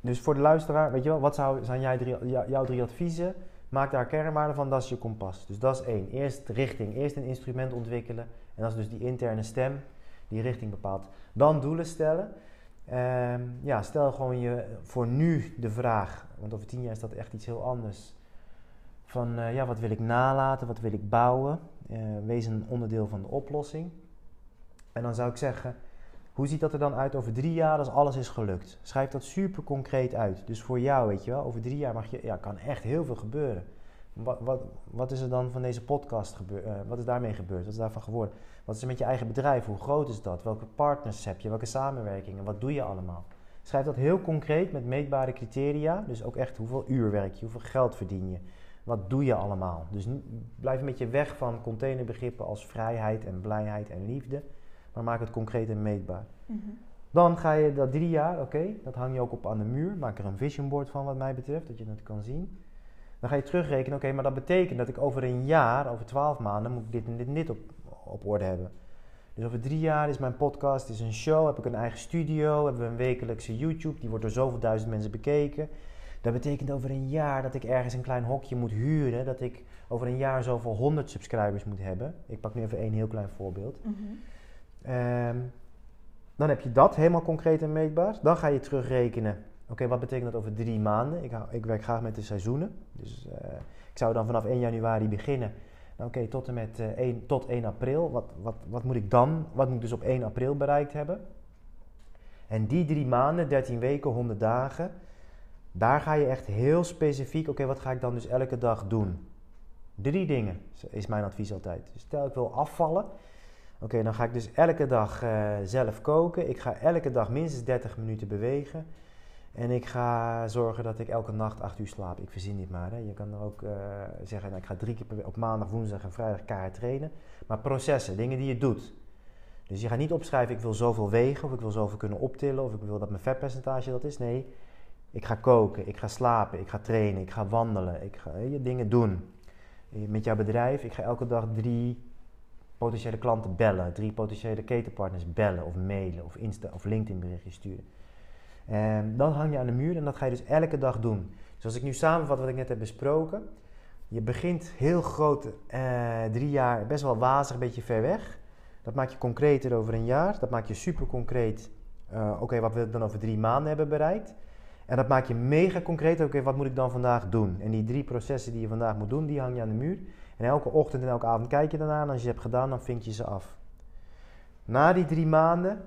dus voor de luisteraar, weet je wel, wat zou, zijn jij jouw drie adviezen? Maak daar kernwaarden van, dat is je kompas. Dus dat is één. Eerst richting, eerst een instrument ontwikkelen. En dat is dus die interne stem die richting bepaalt. Dan doelen stellen. Um, ja, stel gewoon je voor nu de vraag, want over tien jaar is dat echt iets heel anders. Van uh, ja, wat wil ik nalaten, wat wil ik bouwen? Uh, wees een onderdeel van de oplossing. En dan zou ik zeggen, hoe ziet dat er dan uit over drie jaar als alles is gelukt? Schrijf dat super concreet uit. Dus voor jou, weet je wel, over drie jaar mag je, ja, kan echt heel veel gebeuren. Wat, wat, wat is er dan van deze podcast gebeurd? Uh, wat is daarmee gebeurd? Wat is daarvan geworden? Wat is er met je eigen bedrijf? Hoe groot is dat? Welke partners heb je? Welke samenwerkingen? Wat doe je allemaal? Schrijf dat heel concreet met meetbare criteria. Dus ook echt hoeveel uur werk je? Hoeveel geld verdien je? Wat doe je allemaal? Dus blijf een beetje weg van containerbegrippen als vrijheid en blijheid en liefde maar maak het concreet en meetbaar. Mm -hmm. Dan ga je dat drie jaar, oké, okay, dat hang je ook op aan de muur. Maak er een vision board van wat mij betreft, dat je het kan zien. Dan ga je terugrekenen, oké, okay, maar dat betekent dat ik over een jaar, over twaalf maanden, moet ik dit en dit en dit op, op orde hebben. Dus over drie jaar is mijn podcast is een show, heb ik een eigen studio, hebben we een wekelijkse YouTube, die wordt door zoveel duizend mensen bekeken. Dat betekent over een jaar dat ik ergens een klein hokje moet huren. Dat ik over een jaar zoveel 100 subscribers moet hebben. Ik pak nu even één heel klein voorbeeld. Mhm. Ehm, dan heb je dat helemaal concreet en meetbaar. Dan ga je terugrekenen. Oké, wat betekent dat over drie maanden? Ik, ik werk graag met de seizoenen. Dus eh, ik zou dan vanaf 1 januari beginnen. Nou, Oké, tot en met eh, 1, tot 1 april. Wat, wat, wat moet ik dan? Wat moet ik dus op 1 april bereikt hebben? En die drie maanden, 13 weken, 100 dagen. Daar ga je echt heel specifiek. Oké, wat ga ik dan dus elke dag doen? Drie dingen is mijn advies altijd. Dus stel ik wil afvallen. Oké, dan ga ik dus elke dag eh, zelf koken. Ik ga elke dag minstens 30 minuten bewegen. En ik ga zorgen dat ik elke nacht 8 uur slaap. Ik verzin niet maar. Hè. Je kan er ook eh, zeggen, nou, ik ga drie keer per op maandag, woensdag en vrijdag keihard trainen. Maar processen, dingen die je doet. Dus je gaat niet opschrijven, ik wil zoveel wegen, of ik wil zoveel kunnen optillen, of ik wil dat mijn vetpercentage dat is. Nee, ik ga koken, ik ga slapen, ik ga trainen, ik ga wandelen, ik ga je dingen doen. Eh, Met jouw bedrijf, ik ga elke dag drie potentiële klanten bellen, drie potentiële ketenpartners bellen of mailen of Insta of LinkedIn berichtjes sturen. En dan hang je aan de muur en dat ga je dus elke dag doen. Dus als ik nu samenvat wat ik net heb besproken, je begint heel groot, eh, drie jaar, best wel wazig, een beetje ver weg. Dat maak je concreter over een jaar. Dat maak je super concreet. eh, Oké, wat wil ik dan over drie maanden hebben bereikt? En dat maak je mega concreet. Oké, wat moet ik dan vandaag doen? En die drie processen die je vandaag moet doen, die hang je aan de muur. En elke ochtend en elke avond kijk je daarna. En als je het hebt gedaan, dan vink je ze af. Na die drie maanden,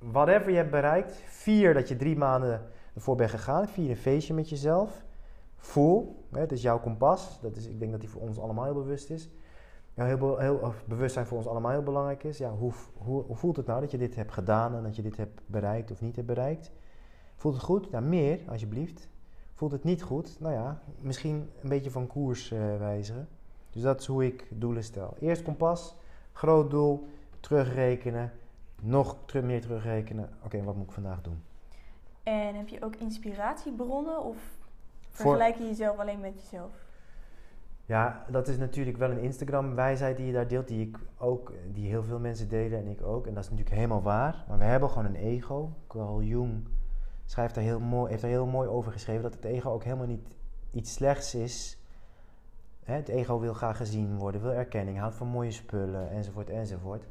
whatever je hebt bereikt, vier dat je drie maanden ervoor bent gegaan. Vier een feestje met jezelf. Voel, het is jouw kompas. Dat is, ik denk dat die voor ons allemaal heel bewust is. Ja, heel, heel, bewustzijn voor ons allemaal heel belangrijk is. Ja, hoe, hoe, voelt het nou dat je dit hebt gedaan en dat je dit hebt bereikt of niet hebt bereikt? Voelt het goed? Ja, meer, alsjeblieft. Voelt het niet goed? Nou ja, misschien een beetje van koers eh, wijzigen. Dus dat is hoe ik doelen stel. Eerst kompas, groot doel, terugrekenen, nog teru- meer terugrekenen. Oké, wat moet ik vandaag doen? En heb je ook inspiratiebronnen of vergelijk je jezelf alleen met jezelf? Ja, dat is natuurlijk wel een Instagram-wijsheid die je daar deelt, die ik ook, die heel veel mensen delen en ik ook. En dat is natuurlijk helemaal waar. Maar we hebben gewoon een ego. Carl Jung schrijft daar heel mooi, heeft daar heel mooi over geschreven dat het ego ook helemaal niet iets slechts is. Hè, het ego wil graag gezien worden, wil erkenning, houdt van mooie spullen, enzovoort, enzovoort.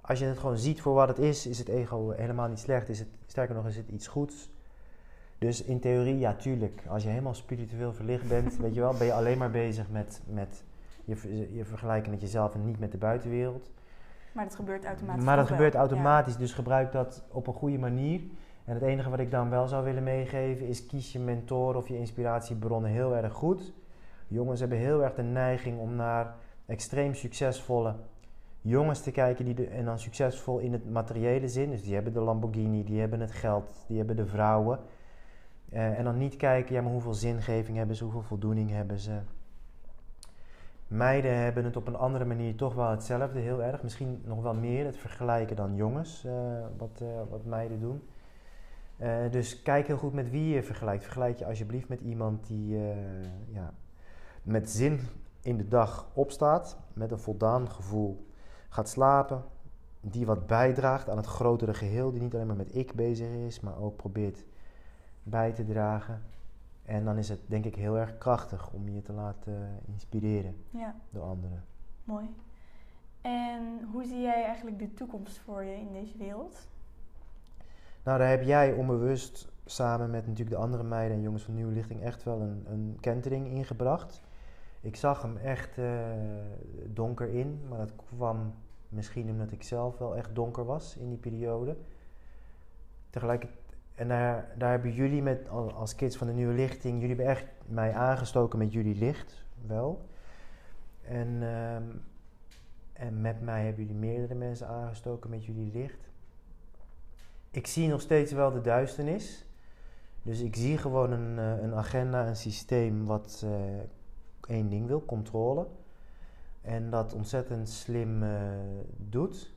Als je het gewoon ziet voor wat het is, is het ego helemaal niet slecht. Is het, sterker nog, is het iets goeds. Dus in theorie, ja, tuurlijk. Als je helemaal spiritueel verlicht bent, (laughs) weet je wel, ben je alleen maar bezig met, met je, je vergelijken met jezelf en niet met de buitenwereld. Maar dat gebeurt automatisch. Maar dat gebeurt wel. automatisch, dus gebruik dat op een goede manier. En het enige wat ik dan wel zou willen meegeven is kies je mentor of je inspiratiebronnen heel erg goed. Jongens hebben heel erg de neiging om naar extreem succesvolle jongens te kijken die en dan succesvol in het materiële zin. Dus die hebben de Lamborghini, die hebben het geld, die hebben de vrouwen. Eh, en dan niet kijken, ja, maar hoeveel zingeving hebben ze, hoeveel voldoening hebben ze. Meiden hebben het op een andere manier toch wel hetzelfde, heel erg. Misschien nog wel meer het vergelijken dan jongens, eh, wat, eh, wat meiden doen. Dus kijk heel goed met wie je vergelijkt. Vergelijk je alsjeblieft met iemand die ja, met zin in de dag opstaat, met een voldaan gevoel gaat slapen, die wat bijdraagt aan het grotere geheel, die niet alleen maar met ik bezig is, maar ook probeert bij te dragen. En dan is het denk ik heel erg krachtig om je te laten inspireren Ja, door anderen. mooi. En hoe zie jij eigenlijk de toekomst voor je in deze wereld? Nou, daar heb jij onbewust samen met natuurlijk de andere meiden en jongens van Nieuwe Lichting echt wel een, een kentering ingebracht. Ik zag hem echt eh, donker in, maar dat kwam misschien omdat ik zelf wel echt donker was in die periode. Tegelijkertijd, en daar, daar hebben jullie met, al- als kids van de Nieuwe Lichting, jullie hebben echt mij aangestoken met jullie licht, wel. En, ehm, en met mij hebben jullie meerdere mensen aangestoken met jullie licht. Ik zie nog steeds wel de duisternis. Dus ik zie gewoon een, eh, een agenda, een systeem wat eh, één ding wil, controle. En dat ontzettend slim eh, doet.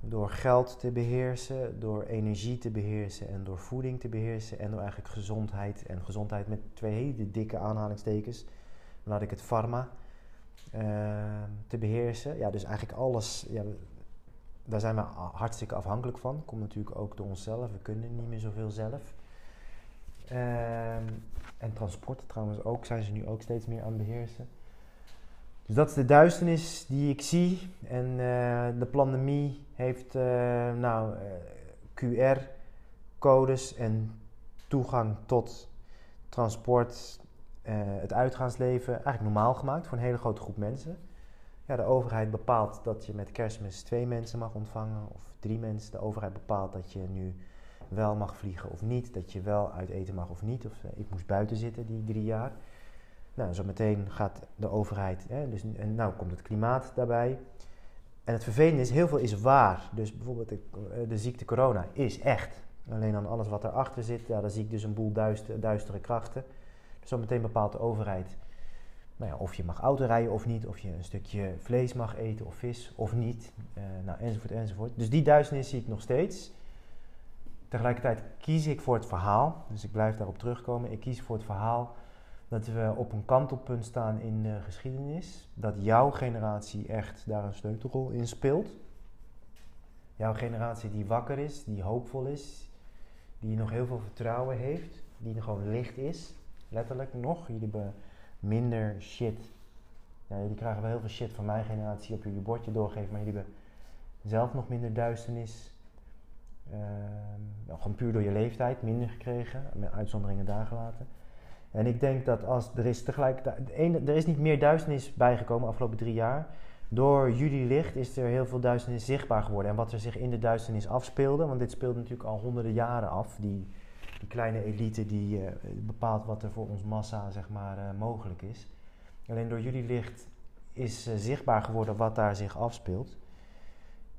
Door geld te beheersen, door energie te beheersen en door voeding te beheersen. En door eigenlijk gezondheid. En gezondheid met twee hele dikke aanhalingstekens. Laat ik het pharma eh, te beheersen. Ja, dus eigenlijk alles. Ja, daar zijn we hartstikke afhankelijk van. Komt natuurlijk ook door onszelf. We kunnen niet meer zoveel zelf. Ehm, en transport trouwens ook, zijn ze nu ook steeds meer aan het beheersen. Dus dat is de duisternis die ik zie. En eh, de pandemie heeft uh, nou, QR-codes en toegang tot transport, het uitgaansleven eigenlijk normaal gemaakt voor een hele grote groep mensen. Ja, de overheid bepaalt dat je met kerstmis twee mensen mag ontvangen of drie mensen. De overheid bepaalt dat je nu wel mag vliegen of niet. Dat je wel uit eten mag of niet. Of, eh, ik moest buiten zitten die drie jaar. Nou, zo meteen gaat de overheid. Hè, dus, en nou komt het klimaat daarbij. En het vervelende is, heel veel is waar. Dus bijvoorbeeld de, eh, ziekte corona is echt. Alleen dan alles wat erachter zit, ja, daar zie ik dus een boel duister, duistere krachten. Dus zometeen bepaalt de overheid nou ja, of je mag autorijden of niet, of je een stukje vlees mag eten of vis of niet, uh, nou, enzovoort, enzovoort. Dus die duisternis zie ik nog steeds. Tegelijkertijd kies ik voor het verhaal, dus ik blijf daarop terugkomen. Ik kies voor het verhaal dat we op een kantelpunt staan in de geschiedenis. Dat jouw generatie echt daar een sleutelrol in speelt. Jouw generatie die wakker is, die hoopvol is, die nog heel veel vertrouwen heeft, die gewoon licht is, letterlijk nog. Jullie hebben minder shit. Jullie krijgen wel heel veel shit van mijn generatie op jullie bordje doorgeven, maar jullie hebben zelf nog minder duisternis. Uh, gewoon puur door je leeftijd minder gekregen, met uitzonderingen daar gelaten. En ik denk dat als er is tegelijkertijd, er is niet meer duisternis bijgekomen afgelopen drie jaar. Door jullie licht is er heel veel duisternis zichtbaar geworden. En wat er zich in de duisternis afspeelde, want dit speelde natuurlijk al honderden jaren af, die die kleine elite die uh, bepaalt wat er voor ons massa zeg maar, uh, mogelijk is. Alleen door jullie licht is uh, zichtbaar geworden wat daar zich afspeelt.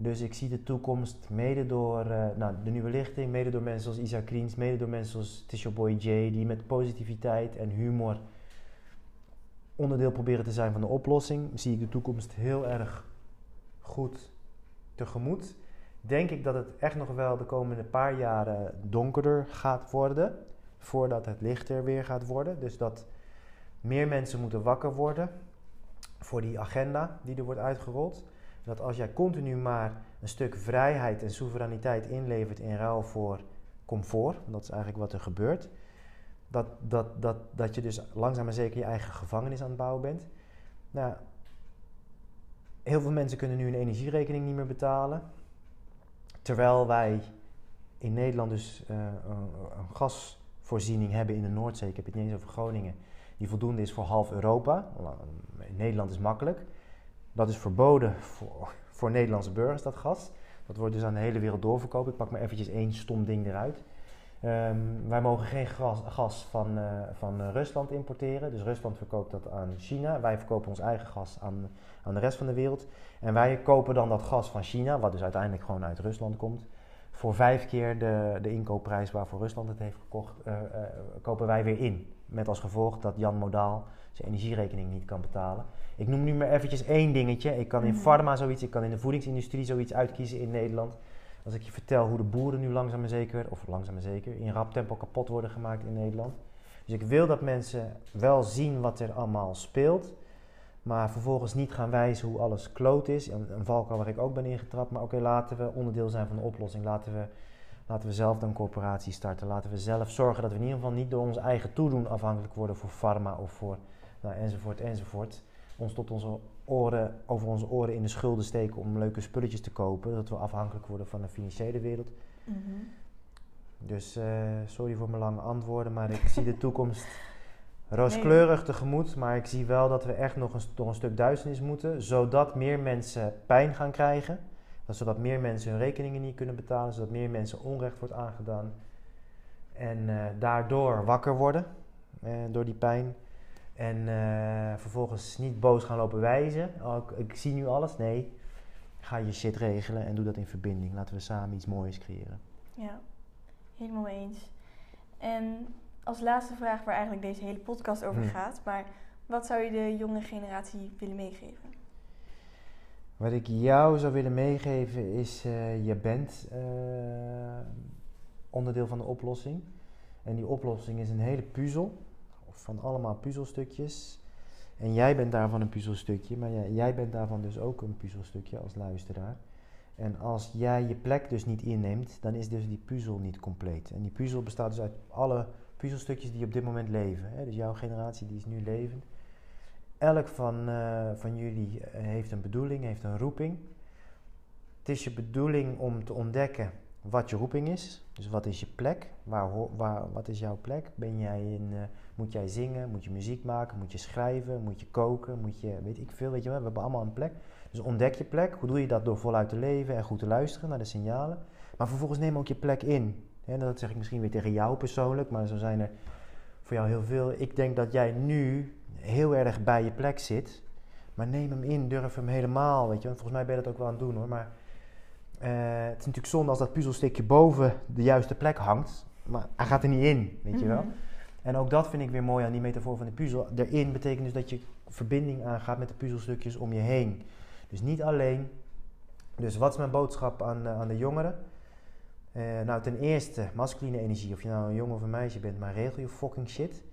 Dus ik zie de toekomst mede door nou, de nieuwe lichting, mede door mensen zoals Isaac Kriens, mede door mensen zoals Tisha Boy J, die met positiviteit en humor onderdeel proberen te zijn van de oplossing. Zie ik de toekomst heel erg goed tegemoet denk ik dat het echt nog wel de komende paar jaren donkerder gaat worden. Voordat het lichter weer gaat worden. Dus dat meer mensen moeten wakker worden voor die agenda die er wordt uitgerold. Dat als jij continu maar een stuk vrijheid en soevereiniteit inlevert in ruil voor comfort, dat is eigenlijk wat er gebeurt, dat, dat, dat, dat je dus langzaam maar zeker je eigen gevangenis aan het bouwen bent. Nou, heel veel mensen kunnen nu een energierekening niet meer betalen. Terwijl wij in Nederland dus uh, een gasvoorziening hebben in de Noordzee, ik heb het niet eens over Groningen, die voldoende is voor half Europa. In Nederland is makkelijk. Dat is verboden voor, voor Nederlandse burgers, dat gas. Dat wordt dus aan de hele wereld doorverkocht. Ik pak maar eventjes één stom ding eruit. Um, wij mogen geen gas, gas van, uh, van Rusland importeren. Dus Rusland verkoopt dat aan China. Wij verkopen ons eigen gas aan, aan de rest van de wereld. En wij kopen dan dat gas van China, wat dus uiteindelijk gewoon uit Rusland komt, voor vijf keer de, de inkoopprijs waarvoor Rusland het heeft gekocht, uh, kopen wij weer in. Met als gevolg dat Jan Modaal zijn energierekening niet kan betalen. Ik noem nu maar eventjes één dingetje. Ik kan in mhm. pharma zoiets, ik kan in de voedingsindustrie zoiets uitkiezen in Nederland. Als ik je vertel hoe de boeren nu langzaam maar zeker, of langzaam maar zeker, in rap tempo kapot worden gemaakt in Nederland. Dus ik wil dat mensen wel zien wat er allemaal speelt. Maar vervolgens niet gaan wijzen hoe alles kloot is. Een, een valkuil waar ik ook ben ingetrapt. Maar oké, laten we onderdeel zijn van de oplossing. Laten we, laten we zelf dan corporatie starten. Laten we zelf zorgen dat we in ieder geval niet door ons eigen toedoen afhankelijk worden voor pharma of voor nou, enzovoort enzovoort. Ons tot onze oren, over onze oren in de schulden steken om leuke spulletjes te kopen. Dat we afhankelijk worden van de financiële wereld. Mhm. Dus uh, sorry voor mijn lange antwoorden, maar ik zie de (laughs) toekomst rooskleurig tegemoet. Maar ik zie wel dat we echt nog een, door een stuk duisternis moeten. Zodat meer mensen pijn gaan krijgen. Zodat meer mensen hun rekeningen niet kunnen betalen. Zodat meer mensen onrecht wordt aangedaan. En uh, daardoor wakker worden uh, door die pijn. En uh, vervolgens niet boos gaan lopen wijzen. Oh, ik, ik, zie nu alles. Nee, ga je shit regelen en doe dat in verbinding. Laten we samen iets moois creëren. Ja, helemaal eens. En als laatste vraag waar eigenlijk deze hele podcast over hmm. gaat. Maar wat zou je de jonge generatie willen meegeven? Wat ik jou zou willen meegeven is, uh, je bent uh, onderdeel van de oplossing. En die oplossing is een hele puzzel van allemaal puzzelstukjes. En jij bent daarvan een puzzelstukje, maar jij, bent daarvan dus ook een puzzelstukje als luisteraar. En als jij je plek dus niet inneemt, dan is dus die puzzel niet compleet. En die puzzel bestaat dus uit alle puzzelstukjes die op dit moment leven. Hè? Dus jouw generatie die is nu levend. Elk van, eh, van jullie eh, heeft een bedoeling, heeft een roeping. Het is je bedoeling om te ontdekken wat je roeping is. Dus wat is je plek? Waar, waar, wat is jouw plek? Ben jij in, uh, moet jij zingen? Moet je muziek maken? Moet je schrijven? Moet je koken? Moet je, weet ik veel, weet je wel. We hebben allemaal een plek. Dus ontdek je plek. Hoe doe je dat? Door voluit te leven en goed te luisteren naar de signalen. Maar vervolgens neem ook je plek in. En dat zeg ik misschien weer tegen jou persoonlijk, maar zo zijn er voor jou heel veel. Ik denk dat jij nu heel erg bij je plek zit. Maar neem hem in, durf hem helemaal. Weet je? Want volgens mij ben je dat ook wel aan het doen hoor. Maar het is natuurlijk zonde als dat puzzelstukje boven de juiste plek hangt. Maar hij gaat er niet in, weet je wel. Mhm. En ook dat vind ik weer mooi aan die metafoor van de puzzel. Erin betekent dus dat je verbinding aangaat met de puzzelstukjes om je heen. Dus niet alleen. Dus wat is mijn boodschap aan, uh, aan de jongeren? Uh, nou, ten eerste, masculine energie. Of je nou een jongen of een meisje bent, maar regel je fucking shit.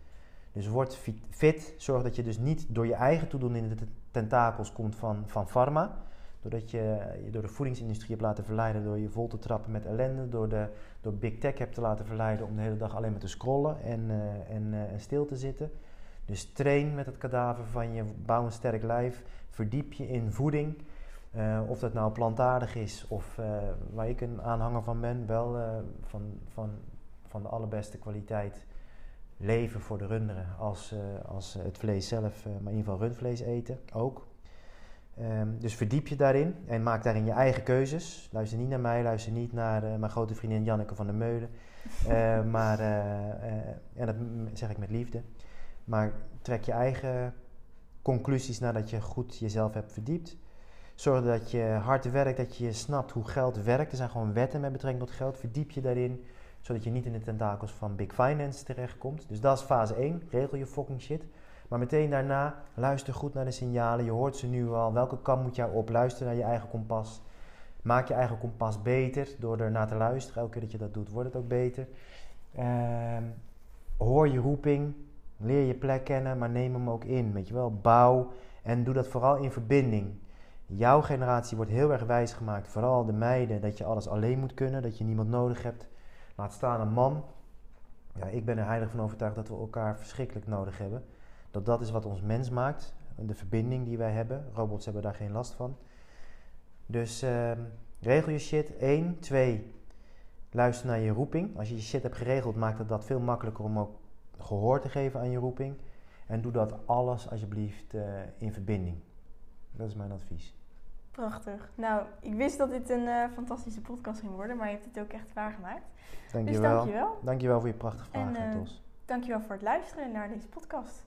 Dus word fit. Zorg dat je dus niet door je eigen toedoen in de tentakels komt van, van pharma. Doordat je je door de voedingsindustrie hebt laten verleiden door je vol te trappen met ellende. Door, de, door big tech hebt te laten verleiden om de hele dag alleen maar te scrollen en, en, uh, en stil te zitten. Dus train met het kadaver van je, bouw een sterk lijf. Verdiep je in voeding. Uh, of dat nou plantaardig is of waar ik een aanhanger van ben, wel van, van, van de allerbeste kwaliteit leven voor de runderen als, als het vlees zelf, maar in ieder geval rundvlees eten ook. Um, dus verdiep je daarin en maak daarin je eigen keuzes. Luister niet naar mij, luister niet naar uh, mijn grote vriendin Janneke van der Meulen. Uh, (laughs) maar, uh, en dat zeg ik met liefde. Maar trek je eigen conclusies nadat je goed jezelf hebt verdiept. Zorg dat je hard werkt, dat je snapt hoe geld werkt. Er zijn gewoon wetten met betrekking tot geld. Verdiep je daarin, zodat je niet in de tentakels van big finance terechtkomt. Dus dat is fase 1. Regel je fucking shit. Maar meteen daarna, luister goed naar de signalen. Je hoort ze nu al. Welke kant moet jij op? Luister naar je eigen kompas. Maak je eigen kompas beter door er naar te luisteren. Elke keer dat je dat doet, wordt het ook beter. Uh, hoor je roeping. Leer je plek kennen, maar neem hem ook in. Weet je wel, bouw en doe dat vooral in verbinding. Jouw generatie wordt heel erg wijs gemaakt, vooral de meiden, dat je alles alleen moet kunnen, dat je niemand nodig hebt. Laat staan een man. Ja, ik ben er heilig van overtuigd dat we elkaar verschrikkelijk nodig hebben. Dat dat is wat ons mens maakt. De verbinding die wij hebben. Robots hebben daar geen last van. Dus uh, regel je shit. 1. 2. Luister naar je roeping. Als je je shit hebt geregeld, maakt het dat veel makkelijker om ook gehoor te geven aan je roeping. En doe dat alles alsjeblieft uh, in verbinding. Dat is mijn advies. Prachtig. Nou, ik wist dat dit een uh, fantastische podcast ging worden, maar je hebt het ook echt waargemaakt. Dankjewel. Dus dankjewel. Dankjewel voor je prachtige vragen, en, uh, Tos. Dankjewel voor het luisteren naar deze podcast.